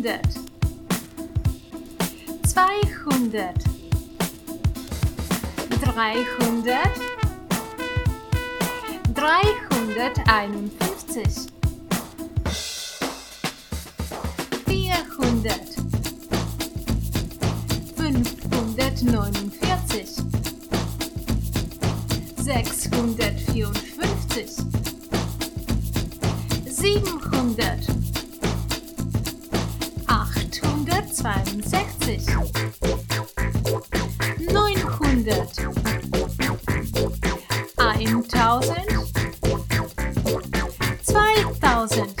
zweihundert, zweihundert, dreihundert, dreihunderteinundfünfzig, vierhundert, fünfhundertneunundvierzig, sechshundertvierundfünfzig, siebenhundert, achthundertzweiundsechzig, neunhundert, eintausend, zweitausend,